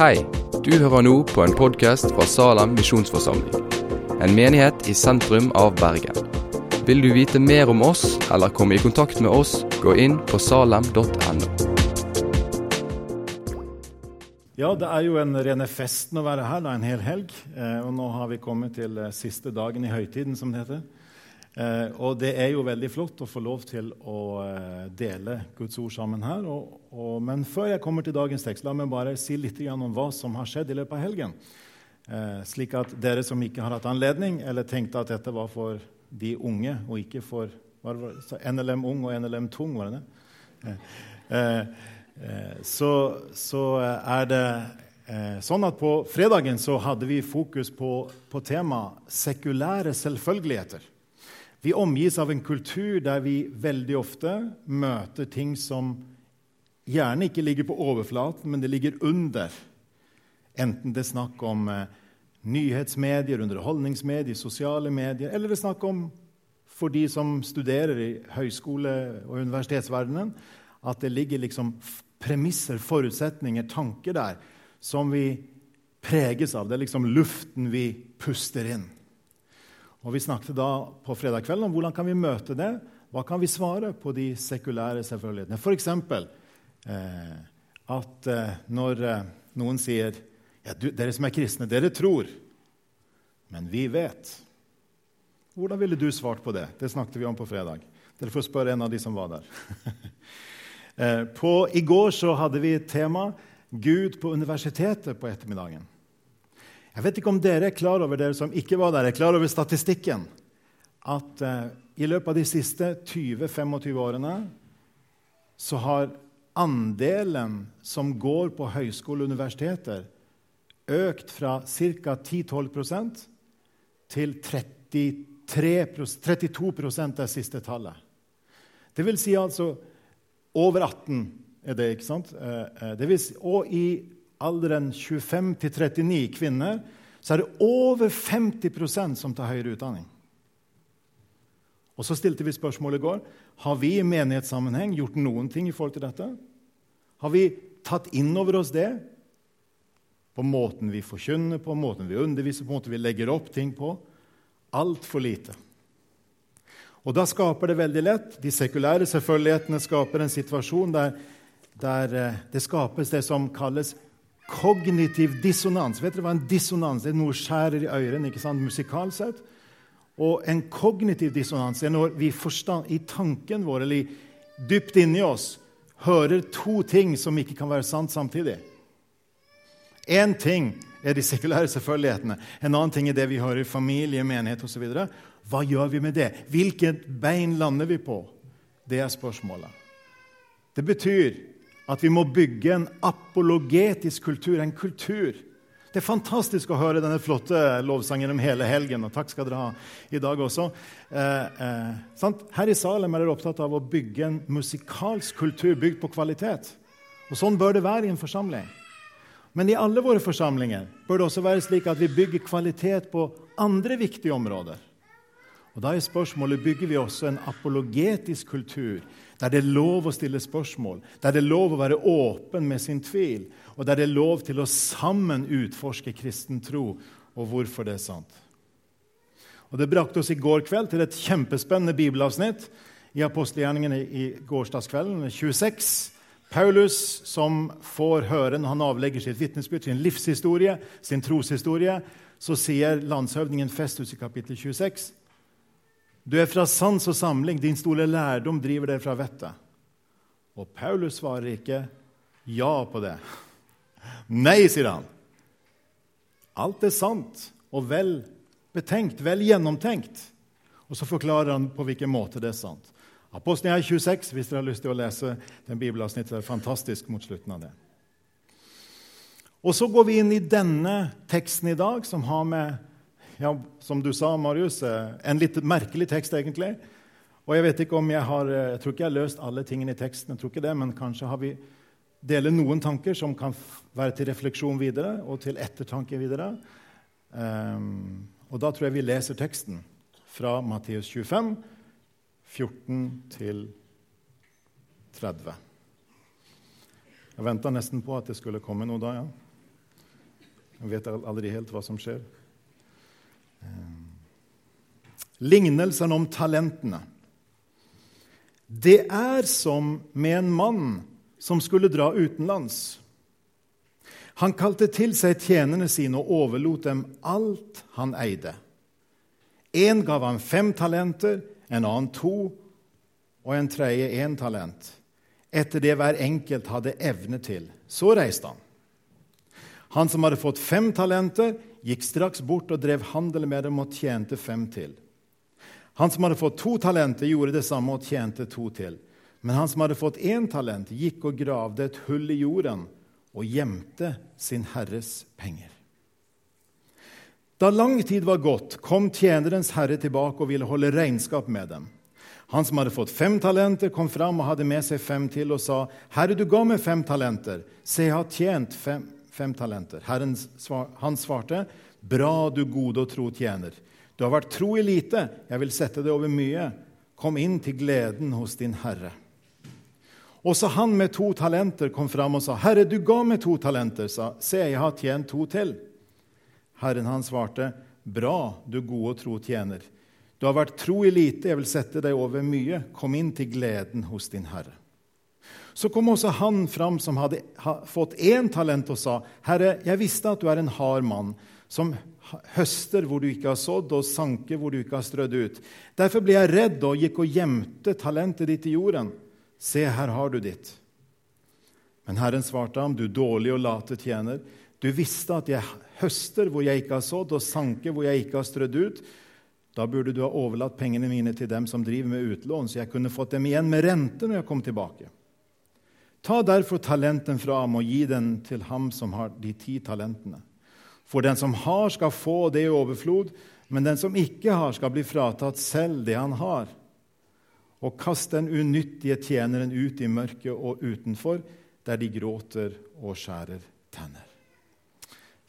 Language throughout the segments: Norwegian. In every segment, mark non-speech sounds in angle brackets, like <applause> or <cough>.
Hei, du hører nå på en podkast fra Salem misjonsforsamling. En menighet i sentrum av Bergen. Vil du vite mer om oss eller komme i kontakt med oss, gå inn på salem.no. Ja, det er jo en rene festen å være her. Det er en hel helg. Eh, og nå har vi kommet til eh, siste dagen i høytiden, som det heter. Eh, og det er jo veldig flott å få lov til å eh, dele Guds ord sammen her. Og, og, men før jeg kommer til dagens tekst, la meg bare si litt om hva som har skjedd i løpet av helgen. Eh, slik at dere som ikke har hatt anledning, eller tenkte at dette var for de unge, og ikke for NLM ung og NLM tung, var det det? så, så, er det sånn at på fredagen så hadde vi fokus på, på temaet sekulære selvfølgeligheter. Vi omgis av en kultur der vi veldig ofte møter ting som gjerne ikke ligger på overflaten, men det ligger under. Enten det er snakk om eh, nyhetsmedier, underholdningsmedier, sosiale medier, eller det er snakk om for de som studerer i høyskole- og universitetsverdenen, at det ligger liksom premisser, forutsetninger, tanker der som vi preges av. Det er liksom luften vi puster inn. Og Vi snakket da på fredag kveld om hvordan kan vi møte det. Hva kan vi svare på de sekulære selvfølgelighetene? F.eks. Eh, at eh, når eh, noen sier ja, du, 'Dere som er kristne, dere tror, men vi vet'. Hvordan ville du svart på det? Det snakket vi om på fredag. Dere får spørre en av de som var der. <laughs> eh, på, I går så hadde vi et tema 'Gud på universitetet' på ettermiddagen. Jeg vet ikke om dere er klar over dere som ikke var der, er klar over statistikken. At uh, i løpet av de siste 20-25 årene så har andelen som går på høyskole og universiteter, økt fra ca. 10-12% til 33%, 32% det siste tallet. Det vil si altså over 18 er det, ikke sant? Eh, eh, det vil si, og i alderen 25 til 39 kvinner, så er det over 50% som tar høyere utdanning. Og Så stilte vi spørsmålet i går har vi i menighetssammenheng gjort noen ting i forhold til dette. Har vi tatt inn over oss det på måten vi forkynner på, måten vi underviser på, måten vi legger opp ting på? Altfor lite. Og Da skaper det veldig lett De sekulære selvfølgelighetene skaper en situasjon der, der eh, det skapes det som kalles kognitiv dissonans. Vet dere hva en dissonans er? Noe skjærer i ørene ikke sant? musikalsk sett. Og en kognitiv dissonans er når vi forstand, i tanken vår eller dypt inni oss hører to ting som ikke kan være sant samtidig. Én ting er de sekulære selvfølgelighetene. En annen ting er det vi hører i familie, menighet osv. Hva gjør vi med det? Hvilket bein lander vi på? Det er spørsmålet. Det betyr at vi må bygge en apologetisk kultur, en kultur. Det er fantastisk å høre denne flotte lovsangen om hele helgen. og takk skal dere ha i dag også. Eh, eh, Her i Salem er dere opptatt av å bygge en musikalsk kultur bygd på kvalitet. Og Sånn bør det være i en forsamling. Men i alle våre forsamlinger bør det også være slik at vi bygger kvalitet på andre viktige områder. Og Da er spørsmålet bygger vi også en apologetisk kultur der det er lov å stille spørsmål, der det er lov å være åpen med sin tvil, og der det er lov til å sammen utforske kristen tro og hvorfor det er sant. Og Det brakte oss i går kveld til et kjempespennende bibelavsnitt i apostelgjerningene i gårsdagskvelden, 26. Paulus som får høre når han avlegger sitt vitnesbyrd, sin livshistorie, sin troshistorie, så sier landshøvdingen Festus i kapittel 26 du er fra sans og samling, din store lærdom driver deg fra vettet. Og Paulus svarer ikke ja på det. Nei, sier han. Alt er sant og vel betenkt, vel gjennomtenkt. Og så forklarer han på hvilken måte det er sant. Apostelen 26, hvis dere har lyst til å lese den bibelavsnittet. Er fantastisk mot slutten av det. Og så går vi inn i denne teksten i dag, som har med ja, som du sa, Marius, eh, en litt merkelig tekst, egentlig. Og jeg vet ikke om jeg har eh, Jeg tror ikke jeg har løst alle tingene i teksten, jeg tror ikke det, men kanskje har vi deler noen tanker som kan være til refleksjon videre og til ettertanke videre. Um, og da tror jeg vi leser teksten fra Matteus 25, 14 til 30. Jeg venta nesten på at det skulle komme noe da, ja. Jeg vet aldri helt hva som skjer. Lignelsen om talentene. Det er som med en mann som skulle dra utenlands. Han kalte til seg tjenerne sine og overlot dem alt han eide. En gav han fem talenter, en annen to og en tredje én talent, etter det hver enkelt hadde evne til. Så reiste han. Han som hadde fått fem talenter, gikk straks bort og drev handel med dem og tjente fem til. Han som hadde fått to talenter, gjorde det samme og tjente to til. Men han som hadde fått én talent, gikk og gravde et hull i jorden og gjemte sin herres penger. Da lang tid var gått, kom tjenerens herre tilbake og ville holde regnskap med dem. Han som hadde fått fem talenter, kom fram og hadde med seg fem til og sa, 'Herre, du ga meg fem talenter. Se, jeg har tjent fem, fem talenter.' Herren han svarte, 'Bra, du gode og tro tjener.' Du har vært tro i lite, jeg vil sette deg over mye. Kom inn til gleden hos din herre. Også han med to talenter kom fram og sa, 'Herre, du ga meg to talenter.' sa, 'Se, jeg har tjent to til.' Herren han svarte, 'Bra, du gode og tro tjener.' Du har vært tro i lite, jeg vil sette deg over mye. Kom inn til gleden hos din herre. Så kom også han fram som hadde fått én talent, og sa, 'Herre, jeg visste at du er en hard mann, som høster hvor du ikke har sådd, og sanker hvor du ikke har strødd ut.' 'Derfor ble jeg redd og gikk og gjemte talentet ditt i jorden.' 'Se, her har du ditt.' Men Herren svarte ham, 'Du dårlige og late tjener.' 'Du visste at jeg høster hvor jeg ikke har sådd, og sanker hvor jeg ikke har strødd ut.' Da burde du ha overlatt pengene mine til dem som driver med utlån, så jeg kunne fått dem igjen med rente når jeg kom tilbake. Ta derfor talenten fra ham og gi den til ham som har de ti talentene. For den som har, skal få det i overflod, men den som ikke har, skal bli fratatt selv det han har. Og kast den unyttige tjeneren ut i mørket og utenfor, der de gråter og skjærer tenner.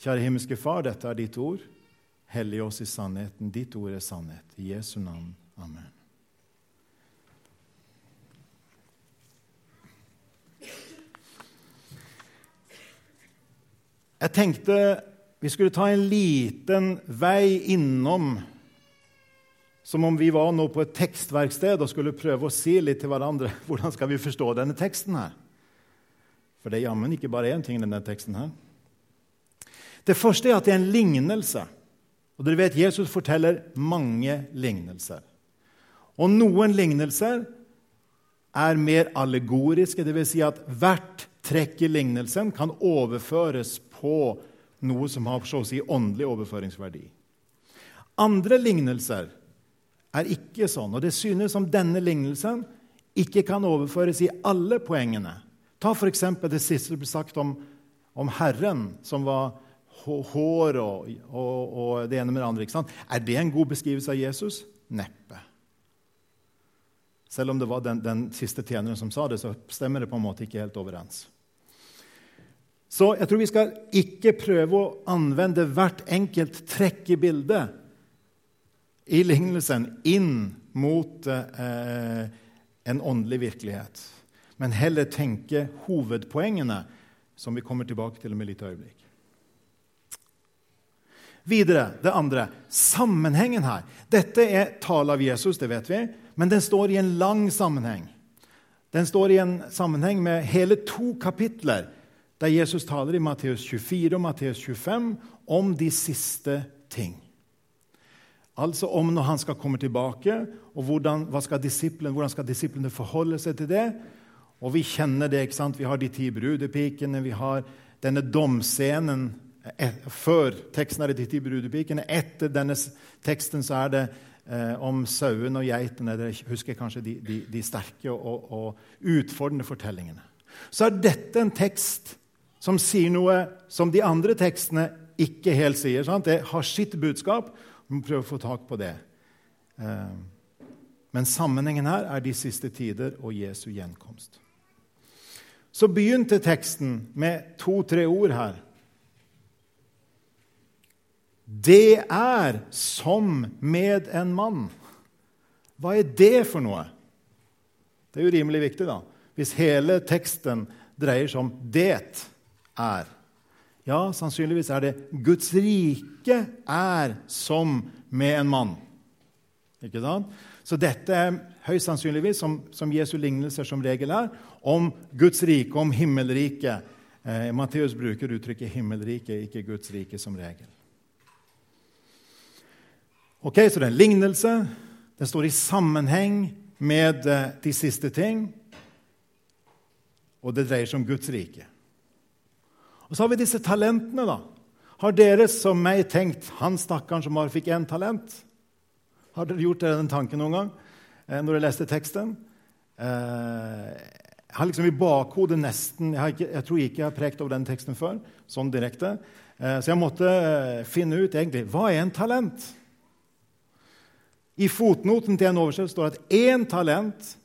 Kjære himmelske Far, dette er ditt ord. Hellig oss i sannheten. Ditt ord er sannhet. I Jesu navn. Amen. Jeg tenkte vi skulle ta en liten vei innom, som om vi var nå på et tekstverksted og skulle prøve å si litt til hverandre <laughs> hvordan skal vi forstå denne teksten her. For det er jammen ikke bare én ting, i denne teksten her. Det første er at det er en lignelse. Og dere vet, Jesus forteller mange lignelser. Og noen lignelser er mer allegoriske, dvs. Si at hvert trekk i lignelsen kan overføres på noe som har så å si åndelig overføringsverdi. Andre lignelser er ikke sånn, og det synes som denne lignelsen ikke kan overføres i alle poengene. Ta f.eks. det siste som ble sagt om, om, Herren, som var hår og, og, og, det ene med det andre. Ikke sant? Er det en god beskrivelse av Jesus? Neppe. Selv om det var den, den siste tjeneren som sa det, så stemmer det på en måte ikke helt overens. Så jeg tror vi skal ikke prøve å anvende hvert enkelt trekk i bildet i lignelsen inn mot eh, en åndelig virkelighet, men heller tenke hovedpoengene, som vi kommer tilbake til om et lite øyeblikk. Videre, det andre, sammenhengen her. Dette er tale av Jesus, det vet vi, men den står i en lang sammenheng. Den står i en sammenheng med hele to kapitler der Jesus taler i Matteus 24 og Matteus 25 om de siste ting. Altså om når han skal komme tilbake, og hvordan, skal hvordan skal disiplene forholde seg til det. Og vi kjenner det. ikke sant? Vi har de ti brudepikene, vi har denne domscenen før teksten er de ti brudepikene. Etter denne teksten så er det eh, om sauen og geitene. Dere husker kanskje de, de, de sterke og, og, utfordrende fortellingene. Så er dette en tekst som sier noe som de andre tekstene ikke helt sier. Sant? Det har sitt budskap. Vi må prøve å få tak på det. Eh, men sammenhengen her er de siste tider og Jesu gjenkomst. Så begynte teksten med to-tre ord her. Det er som med en mann. Hva er det for noe? Det er jo rimelig viktig, da. Hvis hele teksten dreier seg om det er. Ja, sannsynligvis er det Guds rike er som med en mann. Ikke sant? Så dette er høyst sannsynligvis, som, som Jesu lignelser som regel er, om Guds rike, om himmelriket. Eh, Matteus bruker uttrykket 'himmelriket', ikke Guds rike som regel. Ok, Så det er en lignelse. Den står i sammenheng med eh, de siste ting. Og det dreier seg om Guds rike. Og så har vi disse talentene. da. Har dere som meg tenkt han stakkaren som bare fikk én talent? Har dere gjort dere den tanken noen gang eh, når dere leste teksten? Eh, jeg har liksom i bakhodet nesten Jeg, ikke, jeg tror ikke jeg har prekt over den teksten før. sånn direkte. Eh, så jeg måtte eh, finne ut egentlig hva er en talent. I fotnoten til en oversettelse står at én talent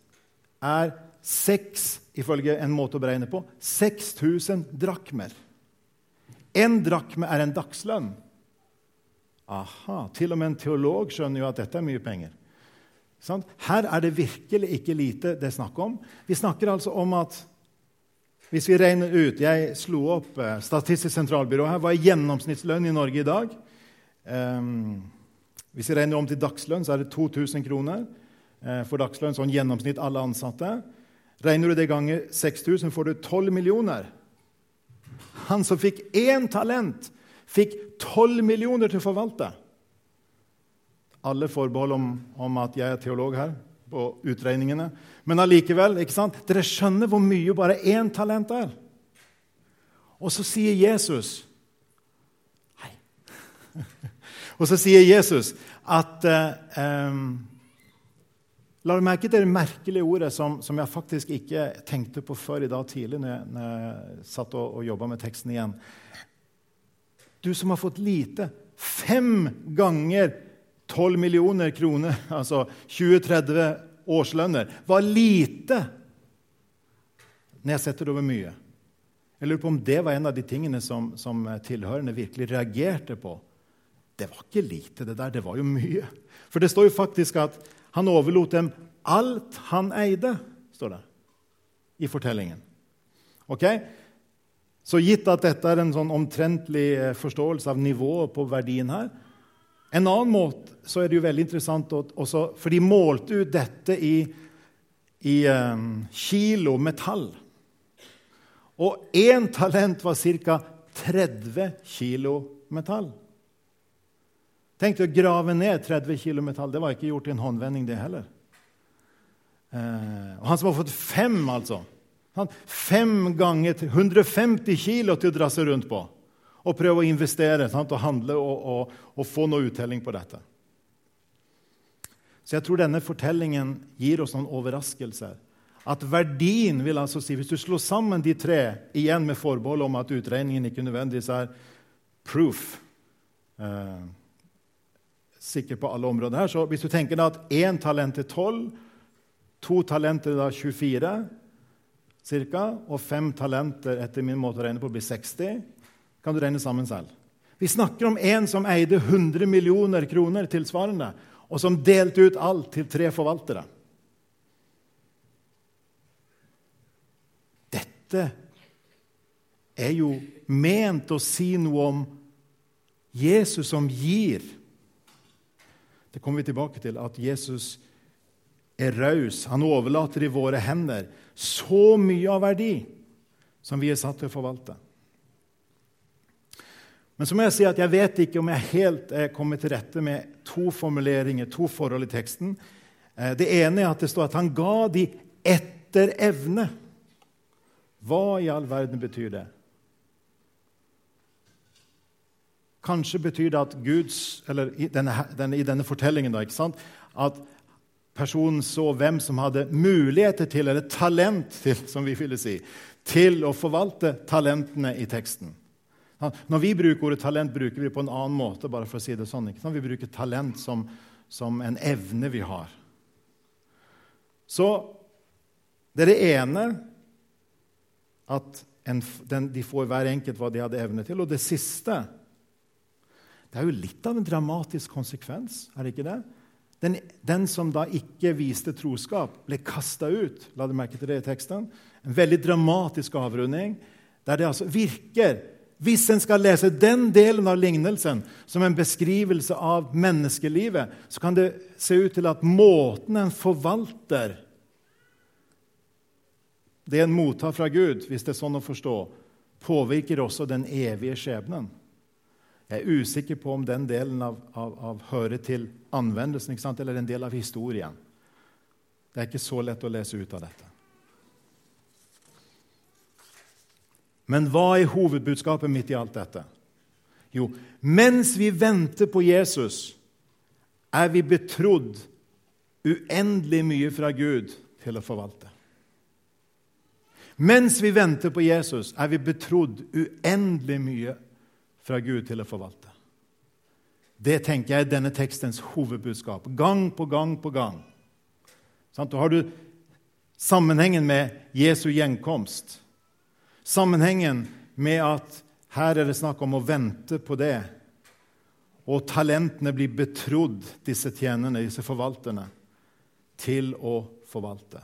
er seks, ifølge en måte å beregne på, 6000 drakmer. Én drakme er en dagslønn. Aha, Til og med en teolog skjønner jo at dette er mye penger. Her er det virkelig ikke lite det er snakk om. Vi snakker altså om at hvis vi regner ut Jeg slo opp eh, Statistisk sentralbyrå her. Hva er gjennomsnittslønn i Norge i dag? Um, hvis vi regner om til dagslønn, så er det 2000 kroner eh, for dagslønn. sånn gjennomsnitt alle ansatte. Regner du det ganger 6000, får du 12 millioner. Han som fikk én talent, fikk 12 millioner til å forvalte. Alle forbehold om, om at jeg er teolog her på utregningene. Men allikevel, ikke sant? dere skjønner hvor mye bare én talent er. Og så sier Jesus Hei. <laughs> Og så sier Jesus at eh, um, La du merke til det merkelige ordet som, som, jeg faktisk ikke tenkte på før i dag tidlig når jeg, når jeg satt og, og jobba med teksten igjen. Du som har fått lite. Fem ganger 12 millioner kroner, <laughs> altså 20-30 årslønner, var lite når jeg setter over mye. Jeg lurer på om det var en av de tingene som, som tilhørende virkelig reagerte på. Det var ikke lite, det der. Det var jo mye. For det står jo faktisk at han overlot dem alt han eide, står det i fortellingen. Ok? Så gitt at dette er en sånn omtrentlig eh, forståelse av nivået på verdien her En annen måte så er det jo veldig interessant også, For de målte ut dette i, i um, kilo metall. Og én talent var ca. 30 kilo metall. Tenk deg å grave ned 30 kg metall. Det var ikke gjort i en håndvending, det heller. Eh, og han som har fått fem, altså. Han, fem ganger 150 kg til å dra seg rundt på og prøve å investere sant, og handle og, og, og, få noe uttelling på dette. Så jeg tror denne fortellingen gir oss noen overraskelser. At verdien vil altså si, Hvis du slår sammen de tre, igjen med forbehold om at utregningen ikke nødvendigvis er proof eh, sikker på alle områder her. Så hvis du tenker at én talent er 12, to talenter er da 24 cirka, og fem talenter etter min måte å regne på blir 60, kan du regne sammen selv. Vi snakker om en som eide 100 millioner kroner tilsvarende, og som delte ut alt til tre forvaltere. Dette er jo ment å si noe om Jesus som gir. Det kommer vi tilbake til, at Jesus er raus. Han overlater i våre hender så mye av verdi som vi er satt til å forvalte. Men så må jeg si at jeg vet ikke om jeg helt er kommet til rette med to formuleringer, to forhold i teksten. Eh, det ene er at det står at han ga de etter evne. Hva i all verden betyr det? Kanskje betyr det at Guds Eller i denne, denne, i denne fortellingen, da, at personen så hvem som hadde muligheter til, eller talent til, som vi ville si, til å forvalte talentene i teksten. Når vi bruker ordet talent, bruker vi det på en annen måte. bare for å si det sånn. Ikke sant? Vi bruker talent som, som en evne vi har. Så det er det ene at en, den, de får hver enkelt hva de hadde evne til. Og det siste det er jo litt av en dramatisk konsekvens, er det ikke det? Den, den som da ikke viste troskap, ble kasta ut. La du merke til det i teksten? En veldig dramatisk avrunding, der det altså virker Hvis en skal lese den delen av lignelsen som en beskrivelse av menneskelivet, så kan det se ut til at måten en forvalter det en mottar fra Gud, hvis det er sånn å forstå, påvirker også den evige skjebnen. Jeg er usikker på om den delen av, av, av hører til anvendelsen eller en del av historien. Det er ikke så lett å lese ut av dette. Men hva er hovedbudskapet midt i alt dette? Jo, mens vi venter på Jesus, er vi betrodd uendelig mye fra Gud til å forvalte. Mens vi venter på Jesus, er vi betrodd uendelig mye fra Gud til å forvalte. Det tenker jeg er denne tekstens hovedbudskap. Gang på gang på gang. Da har du sammenhengen med Jesu gjenkomst. Sammenhengen med at her er det snakk om å vente på det. Og talentene blir betrodd, disse tjenerne, disse forvalterne, til å forvalte.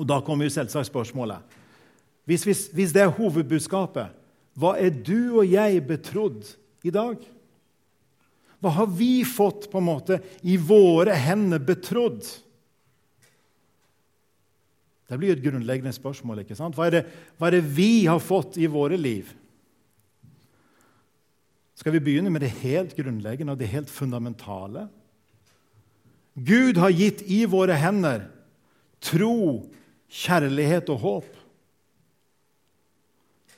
Og Da kommer jo selvsagt spørsmålet. Hvis, hvis, hvis det er hovedbudskapet, hva er du og jeg betrodd i dag? Hva har vi fått på en måte i våre hender betrodd? Det blir et grunnleggende spørsmål. ikke sant? Hva er, det, hva er, det, vi har fått i våre liv? Skal vi begynne med det helt grunnleggende og det helt fundamentale? Gud har gitt i våre hender tro, kjærlighet og håp.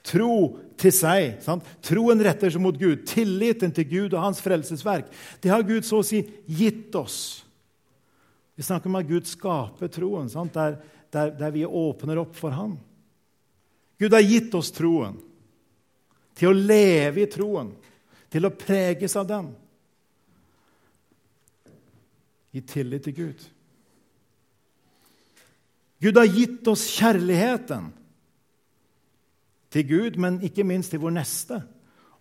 Tro til seg. Sant? Troen retter seg mot Gud. Tilliten til Gud og hans frelsesverk. Det har Gud så å si gitt oss. Vi snakker om at Gud skaper troen. Der, der, der vi åpner opp for ham. Gud har gitt oss troen til å leve i troen, til å preges av den. I tillit til Gud. Gud har gitt oss kjærligheten til Gud, men ikke minst til vår neste.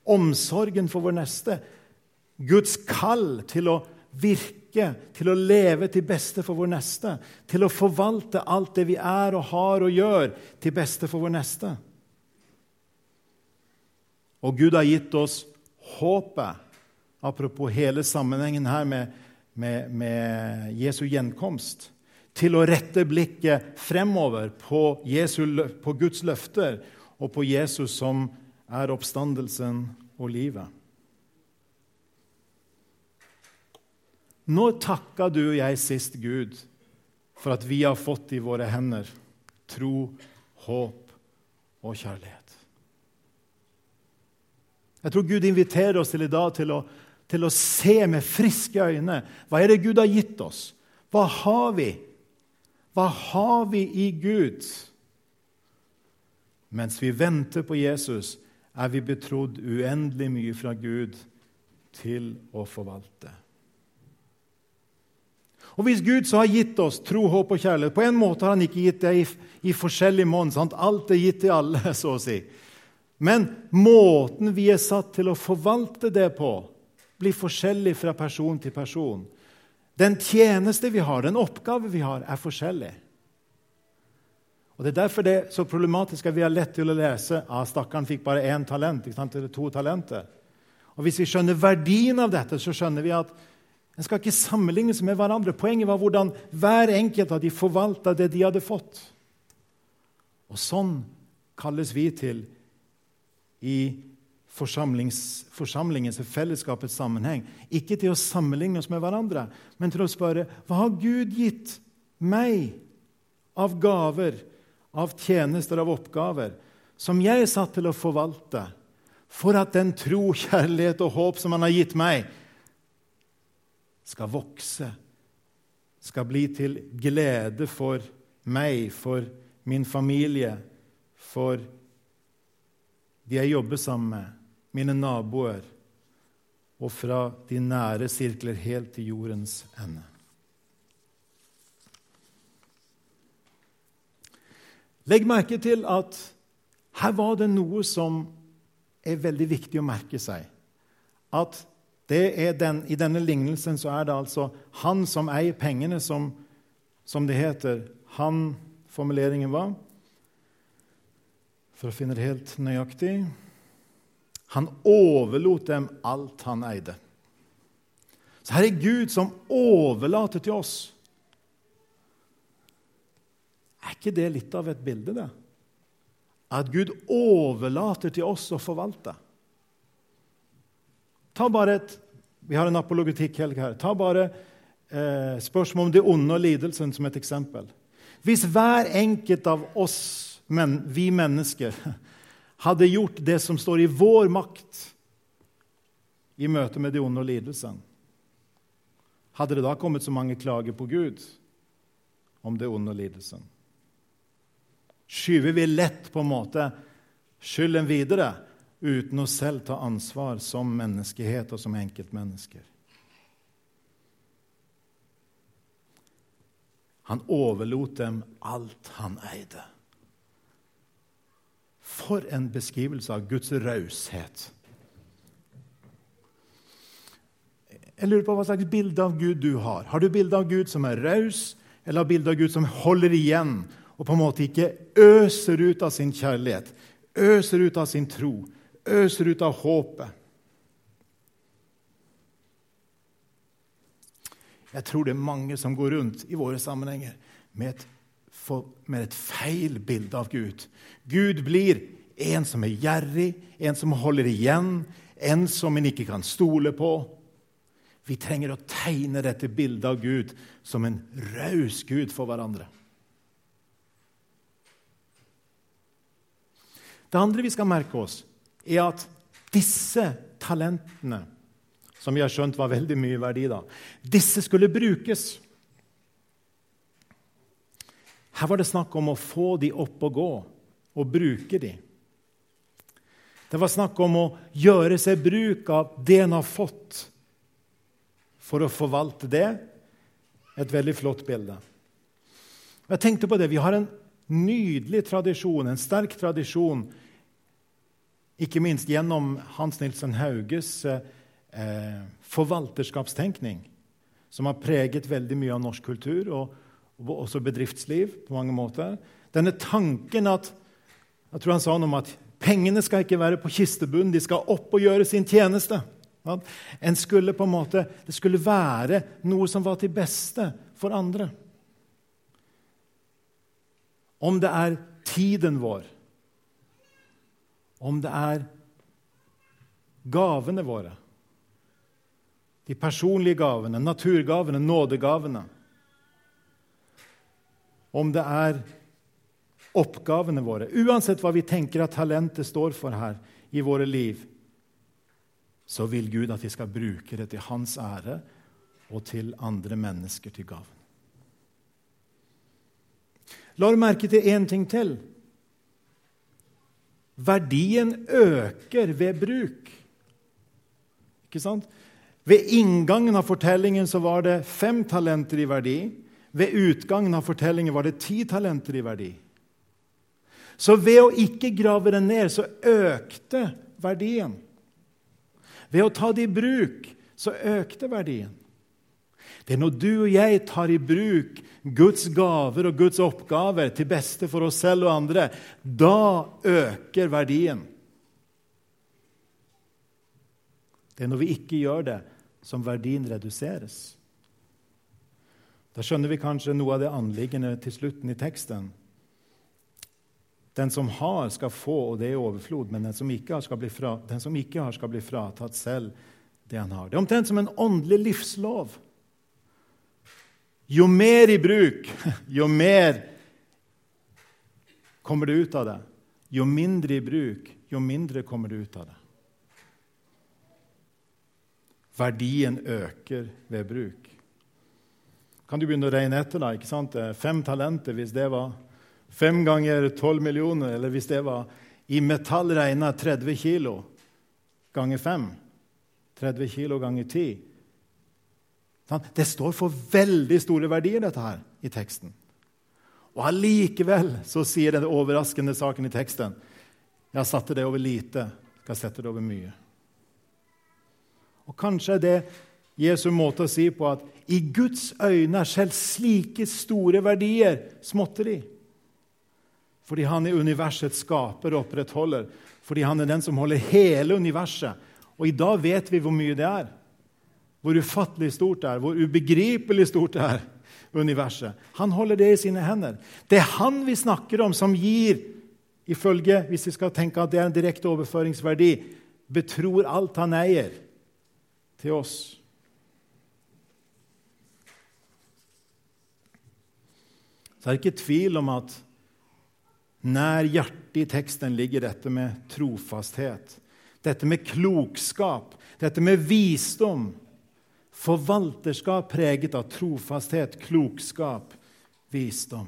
Omsorgen for vår neste. Guds kall til å virke til å leve til beste for vår neste, til å forvalte alt det vi er og har og gjør, til beste for vår neste. Og Gud har gitt oss håpet, apropos hele sammenhengen her med, med, med Jesu gjenkomst, til å rette blikket fremover på, Jesu, på Guds løfter og på Jesus som er oppstandelsen og livet. Når takka du og jeg sist Gud for at vi har fått i våre hender tro, håp og kjærlighet? Jeg tror Gud inviterer oss til i dag til å, til å se med friske øyne. Hva er det Gud har gitt oss? Hva har vi? Hva har vi i Gud? Mens vi venter på Jesus, er vi betrodd uendelig mye fra Gud til å forvalte. Og Hvis Gud så har gitt oss tro, håp og kjærlighet På en måte har han ikke gitt det i, i forskjellig monn. Alt er gitt til alle, <laughs> så å si. Men måten vi er satt til å forvalte det på, blir forskjellig fra person til person. Den tjeneste vi har, den oppgave vi har, er forskjellig. Og Det er derfor det er så problematisk at vi har lett til å lese at ah, stakkaren fikk bare én talent, eller to talenter. Og Hvis vi skjønner verdien av dette, så skjønner vi at en skal ikke sammenlignes med hverandre. Poenget var hvordan hver enkelt av de forvalta det de hadde fått. Og sånn kalles vi til i forsamlingens og fellesskapets sammenheng. Ikke til å sammenligne oss med hverandre, men til å spørre hva har Gud gitt meg av gaver, av tjenester, av oppgaver, som jeg er satt til å forvalte, for at den tro, kjærlighet og håp som Han har gitt meg, skal vokse, skal bli til glede for meg, for min familie, for de jeg jobber sammen med, mine naboer, og fra de nære sirkler helt til jordens ende. Legg merke til at her var det noe som er veldig viktig å merke seg. At den, I denne lignelsen så er det altså han som eier pengene, som, som det heter. Han Formuleringen var For å finne det helt nøyaktig Han overlot dem alt han eide. Så her er Gud som overlater til oss. Er ikke det litt av et bilde, det? At Gud overlater til oss å forvalte. Ta bare et Vi har en apologetikk-helg her. Ta bare eh, spørsmålet om det onde og lidelsen som et eksempel. Hvis hver enkelt av oss, men, vi mennesker, <laughs> hadde gjort det som står i vår makt i møte med det onde og lidelsen, hadde det da kommet så mange klager på Gud om det onde og lidelsen? Skyver vi lett på en måte skylden videre uten å selv ta ansvar som menneskehet og som enkeltmennesker. Han overlot dem alt han eide. For en beskrivelse av Guds raushet. Jeg lurer på hva slags bilde av Gud du har. Har du bilde av Gud som er raus, eller har bilde av Gud som holder igjen og på en måte ikke øser ut av sin kjærlighet, øser ut av sin tro, øser ut av håpet. Jeg tror det er mange som går rundt i våre sammenhenger med et, for, med et feil bilde av Gud. Gud blir en som er gjerrig, en som holder igjen, en som en ikke kan stole på. Vi trenger å tegne dette bildet av Gud som en raus Gud for hverandre. Det andre vi skal merke oss, er at disse talentene, som vi har skjønt var veldig mye verdi da, disse skulle brukes. Her var det snakk om å få de opp og gå og bruke de. Det var snakk om å gjøre seg bruk av det en har fått, for å forvalte det. Et veldig flott bilde. Jeg tenkte på det. Vi har en nydelig tradisjon, en sterk tradisjon ikke minst gjennom Hans Nilsen Hauges eh, forvalterskapstenkning, som har preget veldig mye av norsk kultur og, og, også bedriftsliv på mange måter. Denne tanken at jeg tror han sa noe om at pengene skal ikke være på kistebunnen, de skal opp og gjøre sin tjeneste. En skulle på en måte, Det skulle være noe som var til beste for andre. Om det er tiden vår, om det er gavene våre. De personlige gavene, naturgavene, nådegavene. Om det er oppgavene våre. Uansett hva vi tenker at talentet står for her i våre liv, så vil Gud at vi skal bruke det til hans ære og til andre mennesker til gaven. La du merke til én ting til. Verdien øker ved bruk. Ikke sant? Ved inngangen av fortellingen så var det fem talenter i verdi. Ved utgangen av fortellingen var det ti talenter i verdi. Så ved å ikke grave det ned, så økte verdien. Ved å ta det i bruk, så økte verdien. Det er når du og jeg tar i bruk Guds gaver og Guds oppgaver til beste for oss selv og andre, da øker verdien. Det er når vi ikke gjør det, som verdien reduseres. Da skjønner vi kanskje noe av det anliggende til slutten i teksten. Den som har, skal få, og det er overflod, men den som ikke har, skal bli, fra, har, skal bli fratatt selv det han har. Det er omtrent som en åndelig livslov. Jo mer i bruk, jo mer kommer det ut av det. Jo mindre i bruk, jo mindre kommer det ut av det. Verdien øker ved bruk. Kan du begynne å regne etter? da, ikke sant? Fem talenter, hvis det var fem ganger tolv millioner, eller hvis det var i metall regna 30 kilo ganger fem, 30 kilo ganger ti det står for veldig store verdier, dette her, i teksten. Og allikevel så sier den overraskende saken i teksten jeg satte det over lite, skal sette det over mye. Og Kanskje er det Jesu måte å si på at i Guds øyne er selv slike store verdier småtteri. Fordi han er universets skaper og opprettholder. Fordi han er den som holder hele universet. Og i dag vet vi hvor mye det er. Hvor ufattelig stort det er, hvor ubegripelig stort det er. universet. Han holder det i sine hender. Det er han vi snakker om, som gir, ifølge, hvis vi skal tenke at det er en direkte overføringsverdi, betror alt han eier, til oss. Så er det ikke tvil om at nær hjertet i teksten ligger dette med trofasthet, dette med klokskap, dette med visdom. Forvalterskap preget av trofasthet, klokskap, visdom.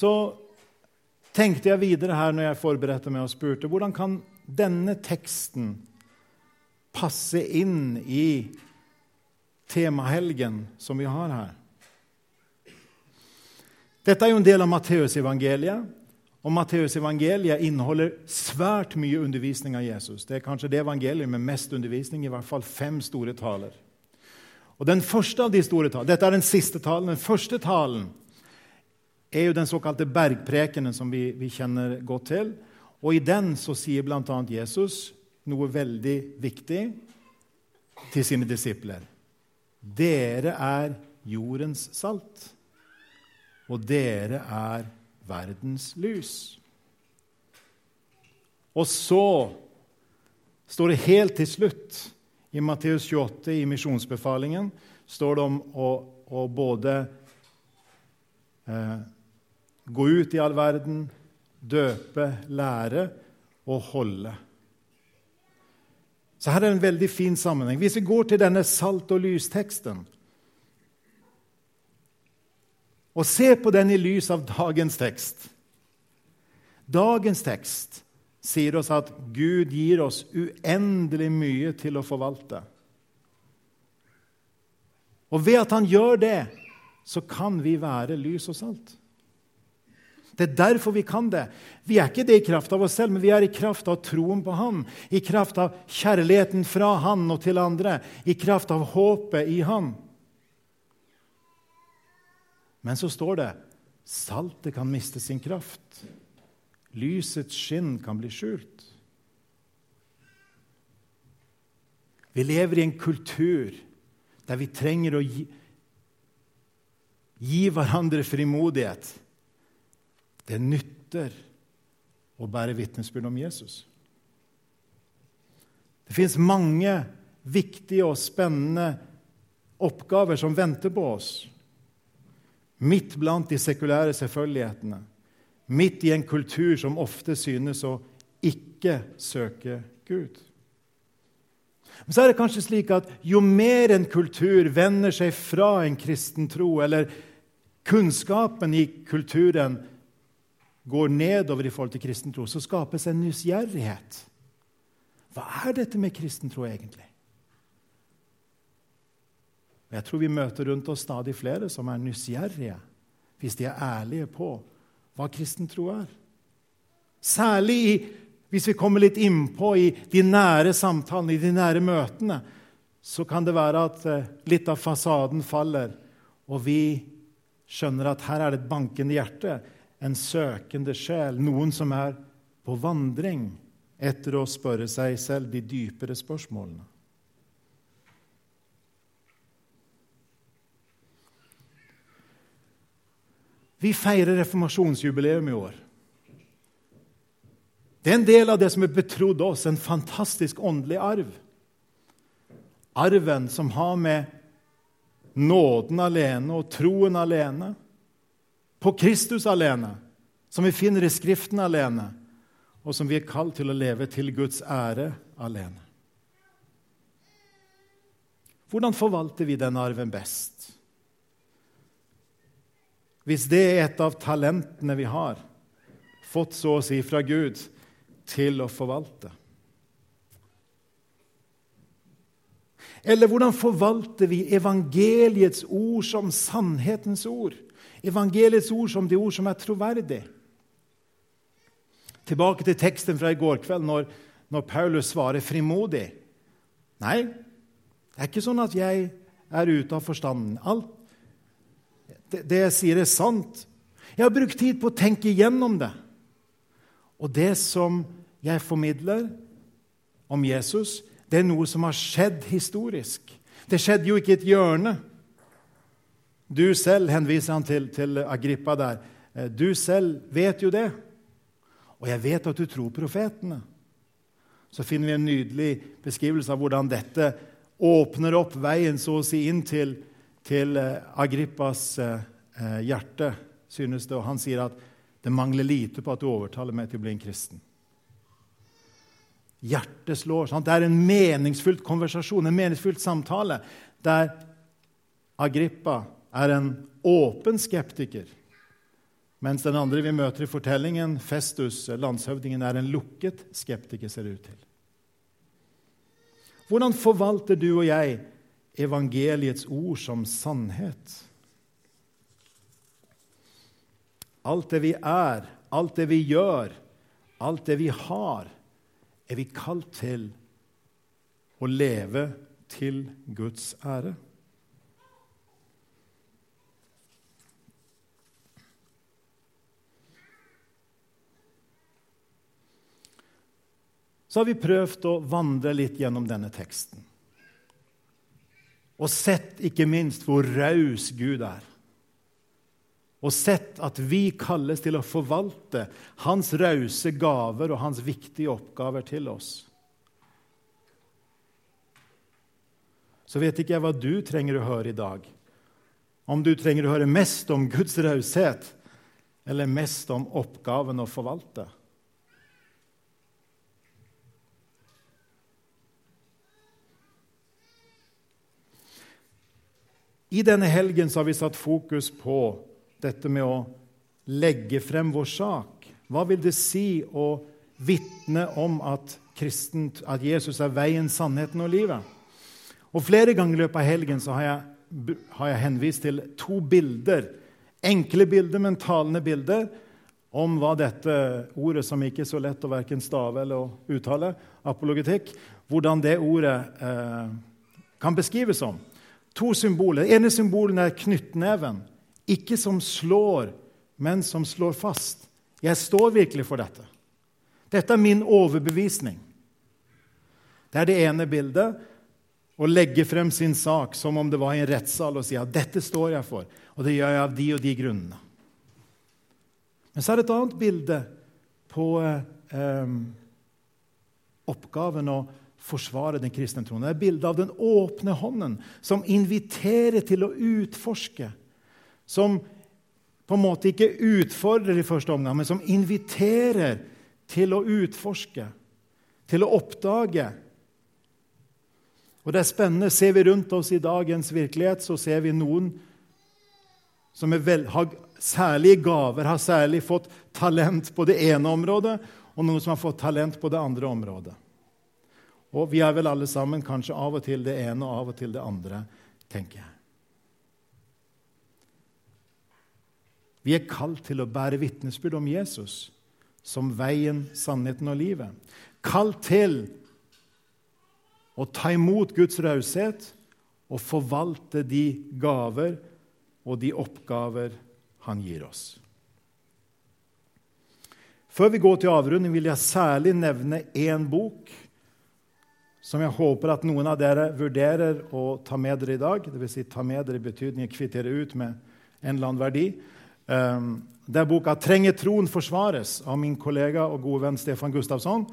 Så tenkte jeg videre her når jeg forberedte meg og spurte hvordan kan denne teksten passe inn i temahelgen som vi har her. Dette er jo en del av Matteusevangeliet. Og Matteusevangeliet inneholder svært mye undervisning av Jesus. Det er kanskje det evangeliet med mest undervisning, i hvert fall fem store taler. Og den første av de store talene, Dette er den siste talen. Den første talen er jo den såkalte bergprekenen som vi, vi kjenner godt til. Og I den så sier bl.a. Jesus noe veldig viktig til sine disipler. Dere er jordens salt, og dere er verdens lys. Og så står det helt til slutt i Matteus 28, i misjonsbefalingen, står det om å, å både eh, Gå ut i all verden, døpe, lære og holde. Så her er en veldig fin sammenheng. Hvis vi går til denne salt- og lysteksten og se på den i lys av dagens tekst Dagens tekst sier oss at Gud gir oss uendelig mye til å forvalte. Og ved at han gjør det, så kan vi være lys og salt. Det er derfor vi kan det. Vi er ikke det i kraft av oss selv, men vi er i kraft av troen på Han. I kraft av kjærligheten fra Han og til andre. I kraft av håpet i Han. Men så står det saltet kan miste sin kraft. Lysets skinn kan bli skjult. Vi lever i en kultur der vi trenger å gi, gi hverandre frimodighet det nytter å bære vitnesbyrd om Jesus. Det fins mange viktige og spennende oppgaver som venter på oss. Midt blant de sekulære selvfølgelighetene. Midt i en kultur som ofte synes å ikke søke Gud. Men så er det kanskje slik at jo mer en kultur vender seg fra en kristen tro, eller kunnskapen i kulturen går nedover i forhold til kristen tro, så skapes en nysgjerrighet. Hva er dette med kristen tro egentlig? Jeg tror vi møter rundt oss stadig flere som er nysgjerrige, hvis de er ærlige på hva kristen tro er. Særlig i, hvis vi kommer litt innpå i de nære samtalene, i de nære møtene, så kan det være at eh, litt av fasaden faller, og vi skjønner at her er det et bankende hjerte en søkende sjel, noen som er på vandring etter å spørre seg selv de dypere spørsmålene. Vi feirer reformasjonsjubileum i år. Det er en del av det som er betrodd oss, en fantastisk åndelig arv. Arven som har med nåden alene og troen alene på Kristus alene, som vi finner i Skriften alene, og som vi er kalt til å leve til Guds ære alene. Hvordan forvalter vi den arven best? Hvis det er et av talentene vi har, fått så å si fra Gud, til å forvalte. Eller hvordan forvalter vi evangeliets ord som sannhetens ord? evangeliets ord som de ord som er troverdige. Tilbake til teksten fra i går kveld, når, når Paulus svarer frimodig. Nei, det er ikke sånn at jeg er ute av forstanden. Alt det, jeg sier, er sant. Jeg har brukt tid på å tenke igjennom det. Og det som jeg formidler om Jesus, det er noe som har skjedd historisk. Det skjedde jo ikke i et hjørne. Du selv, henviser han til, til Agrippa der, eh, du selv vet jo det. Og jeg vet at du tror profetene. Så finner vi en nydelig beskrivelse av hvordan dette åpner opp veien så å si inn til, til eh, Agrippas eh, hjerte, synes det. Og han sier at det mangler lite på at du overtaler meg til å bli en kristen. Hjertet slår. Sant? Det er en meningsfylt konversasjon, en meningsfylt samtale, der Agrippa er en åpen skeptiker, mens den andre vi møter i fortellingen, Festus, landshøvdingen, er en lukket skeptiker, ser det ut til. Hvordan forvalter du og jeg evangeliets ord som sannhet? Alt det vi er, alt det vi gjør, alt det vi har, er vi kalt til å leve til Guds ære. Så har vi prøvd å vandre litt gjennom denne teksten. Og sett ikke minst hvor raus Gud er og sett at vi kalles til å forvalte hans rause gaver og hans viktige oppgaver til oss. Så vet ikke jeg hva du trenger å høre i dag. Om du trenger å høre mest om Guds raushet eller mest om oppgaven å forvalte. I denne helgen har vi satt fokus på dette med å legge frem vår sak. Hva vil det si å vitne om at, kristent, at Jesus er veien, sannheten og livet? Og Flere ganger i løpet av helgen har jeg, har jeg henvist til to bilder. Enkle bilder, men talende bilder om hva dette ordet, som ikke er så lett å verken stave eller uttale, apologetikk, hvordan det ordet eh, kan beskrives som. To symboler. Det ene symbolet er knyttneven. Ikke som slår, men som slår fast. Jeg står virkelig for dette. Dette er min overbevisning. Det er det ene bildet. Å legge frem sin sak som om det var i en rettssal og si at dette står jeg for, og det gjør jeg av de og de grunnene. Men så er det et annet bilde på eh, oppgaven å forsvare den kristne troen. Det er bildet av den åpne hånden som inviterer til å utforske som på en måte ikke utfordrer i første omgang, men som inviterer til å utforske, til å oppdage. Og det er spennende. Ser vi rundt oss i dagens virkelighet, så ser vi noen som vel, har særlige gaver, har særlig fått talent på det ene området, og noen som har fått talent på det andre området. Og vi er vel alle sammen kanskje av og til det ene og av og til det andre, tenker jeg. Vi er kalt til å bære vitnesbyrd om Jesus som veien, sannheten og livet. Kalt til å ta imot Guds raushet og forvalte de gaver og de oppgaver han gir oss. Før vi går til avrunding, vil jeg særlig nevne én bok som jeg håper at noen av dere vurderer å ta med dere i dag. Dvs. Si, ta med dere i betydning kvittere ut med en eller annen verdi. Um, er boka 'Trenger troen forsvares' av min kollega og gode venn Stefan Gustafsson,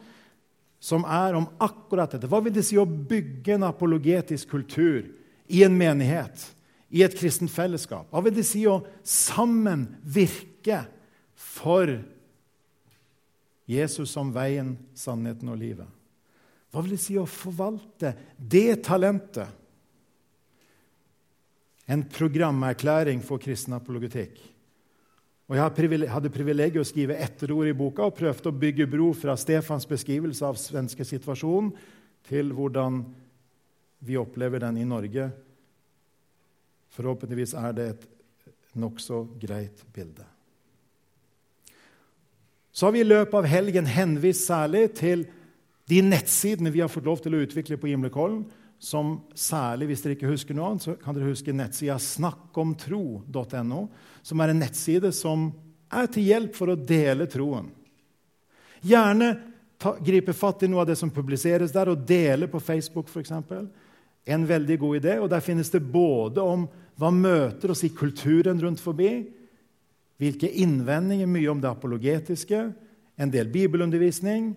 som er om akkurat dette. Hva vil det si å bygge en apologetisk kultur i en menighet, i et kristent fellesskap? Hva vil det si å sammen virke for Jesus som veien, sannheten og livet? Hva vil det si å forvalte det talentet? En programerklæring for kristen apologetikk. Og Jeg hadde privilegiet å skrive etterord i boka og prøvde å bygge bro fra Stefans beskrivelse av svenske situasjon til hvordan vi opplever den i Norge. Forhåpentligvis er det et nokså greit bilde. Så har vi i løpet av helgen henvist særlig til De nettsidene vi har fått lov til å utvikle på Gimlekollen, som særlig, hvis dere ikke husker noe annet, så kan dere huske nettsida snakkomtro.no, som er en nettside som er til hjelp for å dele troen. Gjerne ta, gripe fatt i noe av det som publiseres der, og dele på Facebook f.eks. En veldig god idé. Og Der finnes det både om hva møter oss i kulturen rundt forbi, hvilke innvendinger, mye om det apologetiske, en del bibelundervisning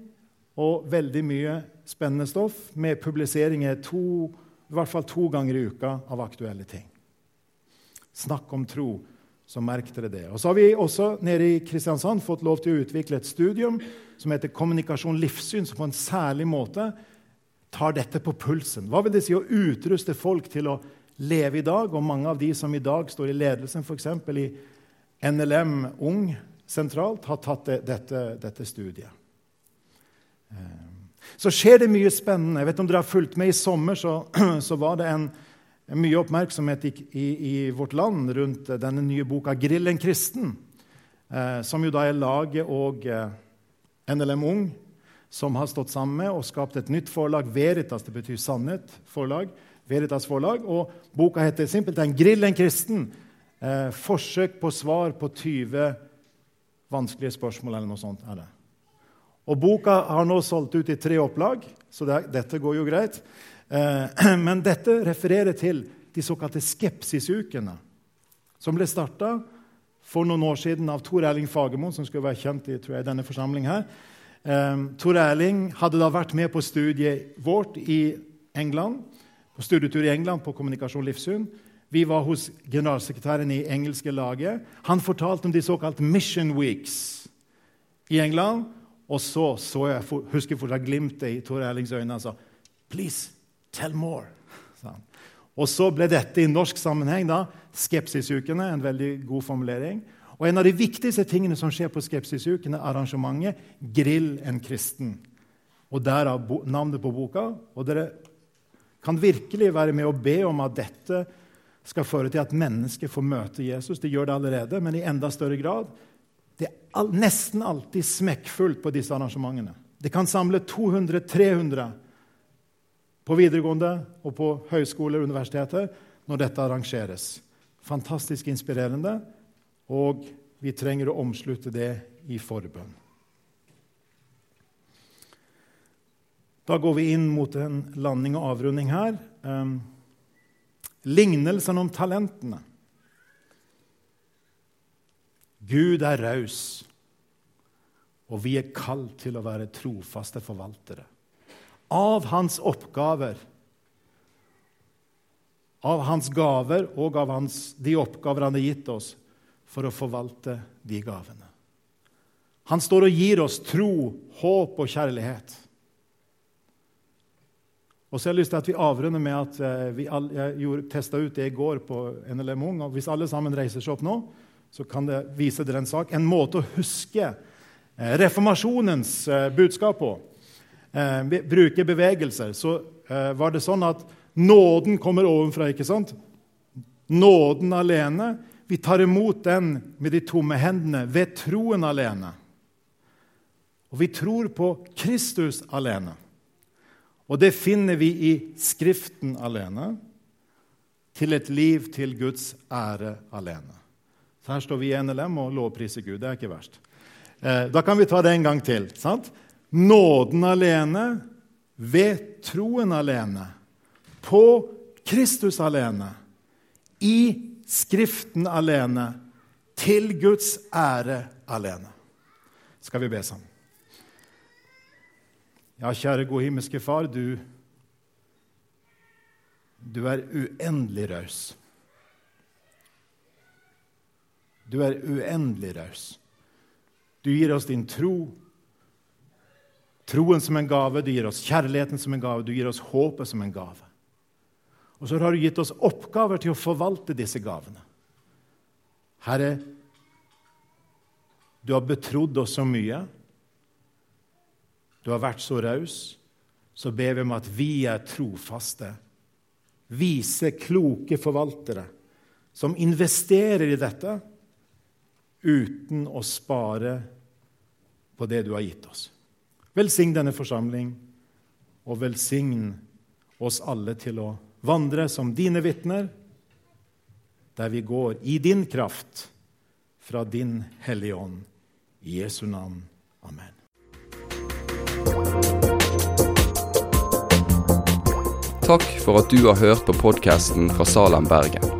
og veldig mye spennende stoff med publiseringer to, i hvert fall to ganger i uka av aktuelle ting. Snakk om tro, så merk dere det. Og så har vi også nede i Kristiansand fått lov til å utvikle et studium som heter Kommunikasjon livssyn, som på en særlig måte tar dette på pulsen. Hva vil det si å utruste folk til å leve i dag? Og mange av de som i dag står i ledelsen, f.eks. i NLM Ung sentralt, har tatt dette, dette studiet. Eh, så skjer det mye spennende. Jeg vet om dere har fulgt med I sommer så, <clears throat> så var det en, mye oppmerksomhet i, i, i, vårt land rundt denne nye boka 'Grill en kristen', eh, som jo da er laget og eh, NLM Ung som har stått sammen med og skapt et nytt forlag. Veritas det betyr sannhet. forlag, Veritas forlag, og Boka heter simpelthen 'Grill en kristen'. Eh, forsøk på svar på 20 vanskelige spørsmål eller noe sånt. er det. Og Boka har nå solgt ut i tre opplag, så det, dette går jo greit. Eh, <clears throat> men dette refererer til de såkalte skepsisukene, som ble starta for noen år siden av Tor Erling Fagermo, som skulle være kjent i jeg, denne forsamling her. Eh, Tor Erling hadde da vært med på studiet vårt i England, på studietur i England på kommunikasjon livssyn. Vi var hos generalsekretæren i engelske laget. Han fortalte om de såkalte Mission Weeks i England. Og så så jeg, husker jeg fortsatt glimtet i Tor Erlings øyne. Han sa, 'Please, tell more'. Og så ble dette i norsk sammenheng da, Skepsisukene, en veldig god formulering. Og En av de viktigste tingene som skjer på Skepsisukene, arrangementet 'Grill en kristen'. Og Derav navnet på boka. Og dere kan virkelig være med og be om at dette skal føre til at mennesker får møte Jesus. De gjør det allerede, men i enda større grad. Det er nesten alltid smekkfullt på disse arrangementene. Det kan samle 200-300 på videregående og på høyskoler og universiteter når dette arrangeres. Fantastisk inspirerende. Og vi trenger å omslutte det i forbønn. Da går vi inn mot en landing og avrunding her. Um, lignelsen om talentene. Gud er raus, og vi er kalt til å være trofaste forvaltere. Av hans oppgaver, av hans gaver og av hans, de oppgaver han har gitt oss, for å forvalte de gavene. Han står og gir oss tro, håp og kjærlighet. Og så har jeg lyst til at vi avrunder med at eh, vi all, jeg testa ut det i går på NLM Ung. og Hvis alle sammen reiser seg opp nå, så kan det vise dere en sak. En måte å huske eh, reformasjonens eh, budskap på. Bruke bevegelser. Så var det sånn at nåden kommer ovenfra, ikke sant? Nåden alene vi tar imot den med de tomme hendene, ved troen alene. Og vi tror på Kristus alene. Og det finner vi i Skriften alene, til et liv til Guds ære alene. Her står vi i NLM og lovpriser Gud. Det er ikke verst. Eh, da kan vi ta det en gang til. Sant? Nåden alene, ved troen alene, på Kristus alene, i Skriften alene, til Guds ære alene. Skal vi be sammen? Ja, kjære gode himmelske Far, du, du er uendelig raus. Du er uendelig raus. Du gir oss din tro, troen som en gave, du gir oss kjærligheten som en gave, du gir oss håpet som en gave. Og så har du gitt oss oppgaver til å forvalte disse gavene. Herre, du har betrodd oss så mye. Du har vært så raus. Så ber vi om at vi er trofaste, vise, kloke forvaltere som investerer i dette uten å spare på det du har gitt oss. Velsign denne forsamling. og velsign oss alle til å vandre som dine vitner, der vi går i din kraft fra din Hellige Ånd. I Jesu navn. Amen. Takk for at du har hørt på podkasten fra Salem, Bergen.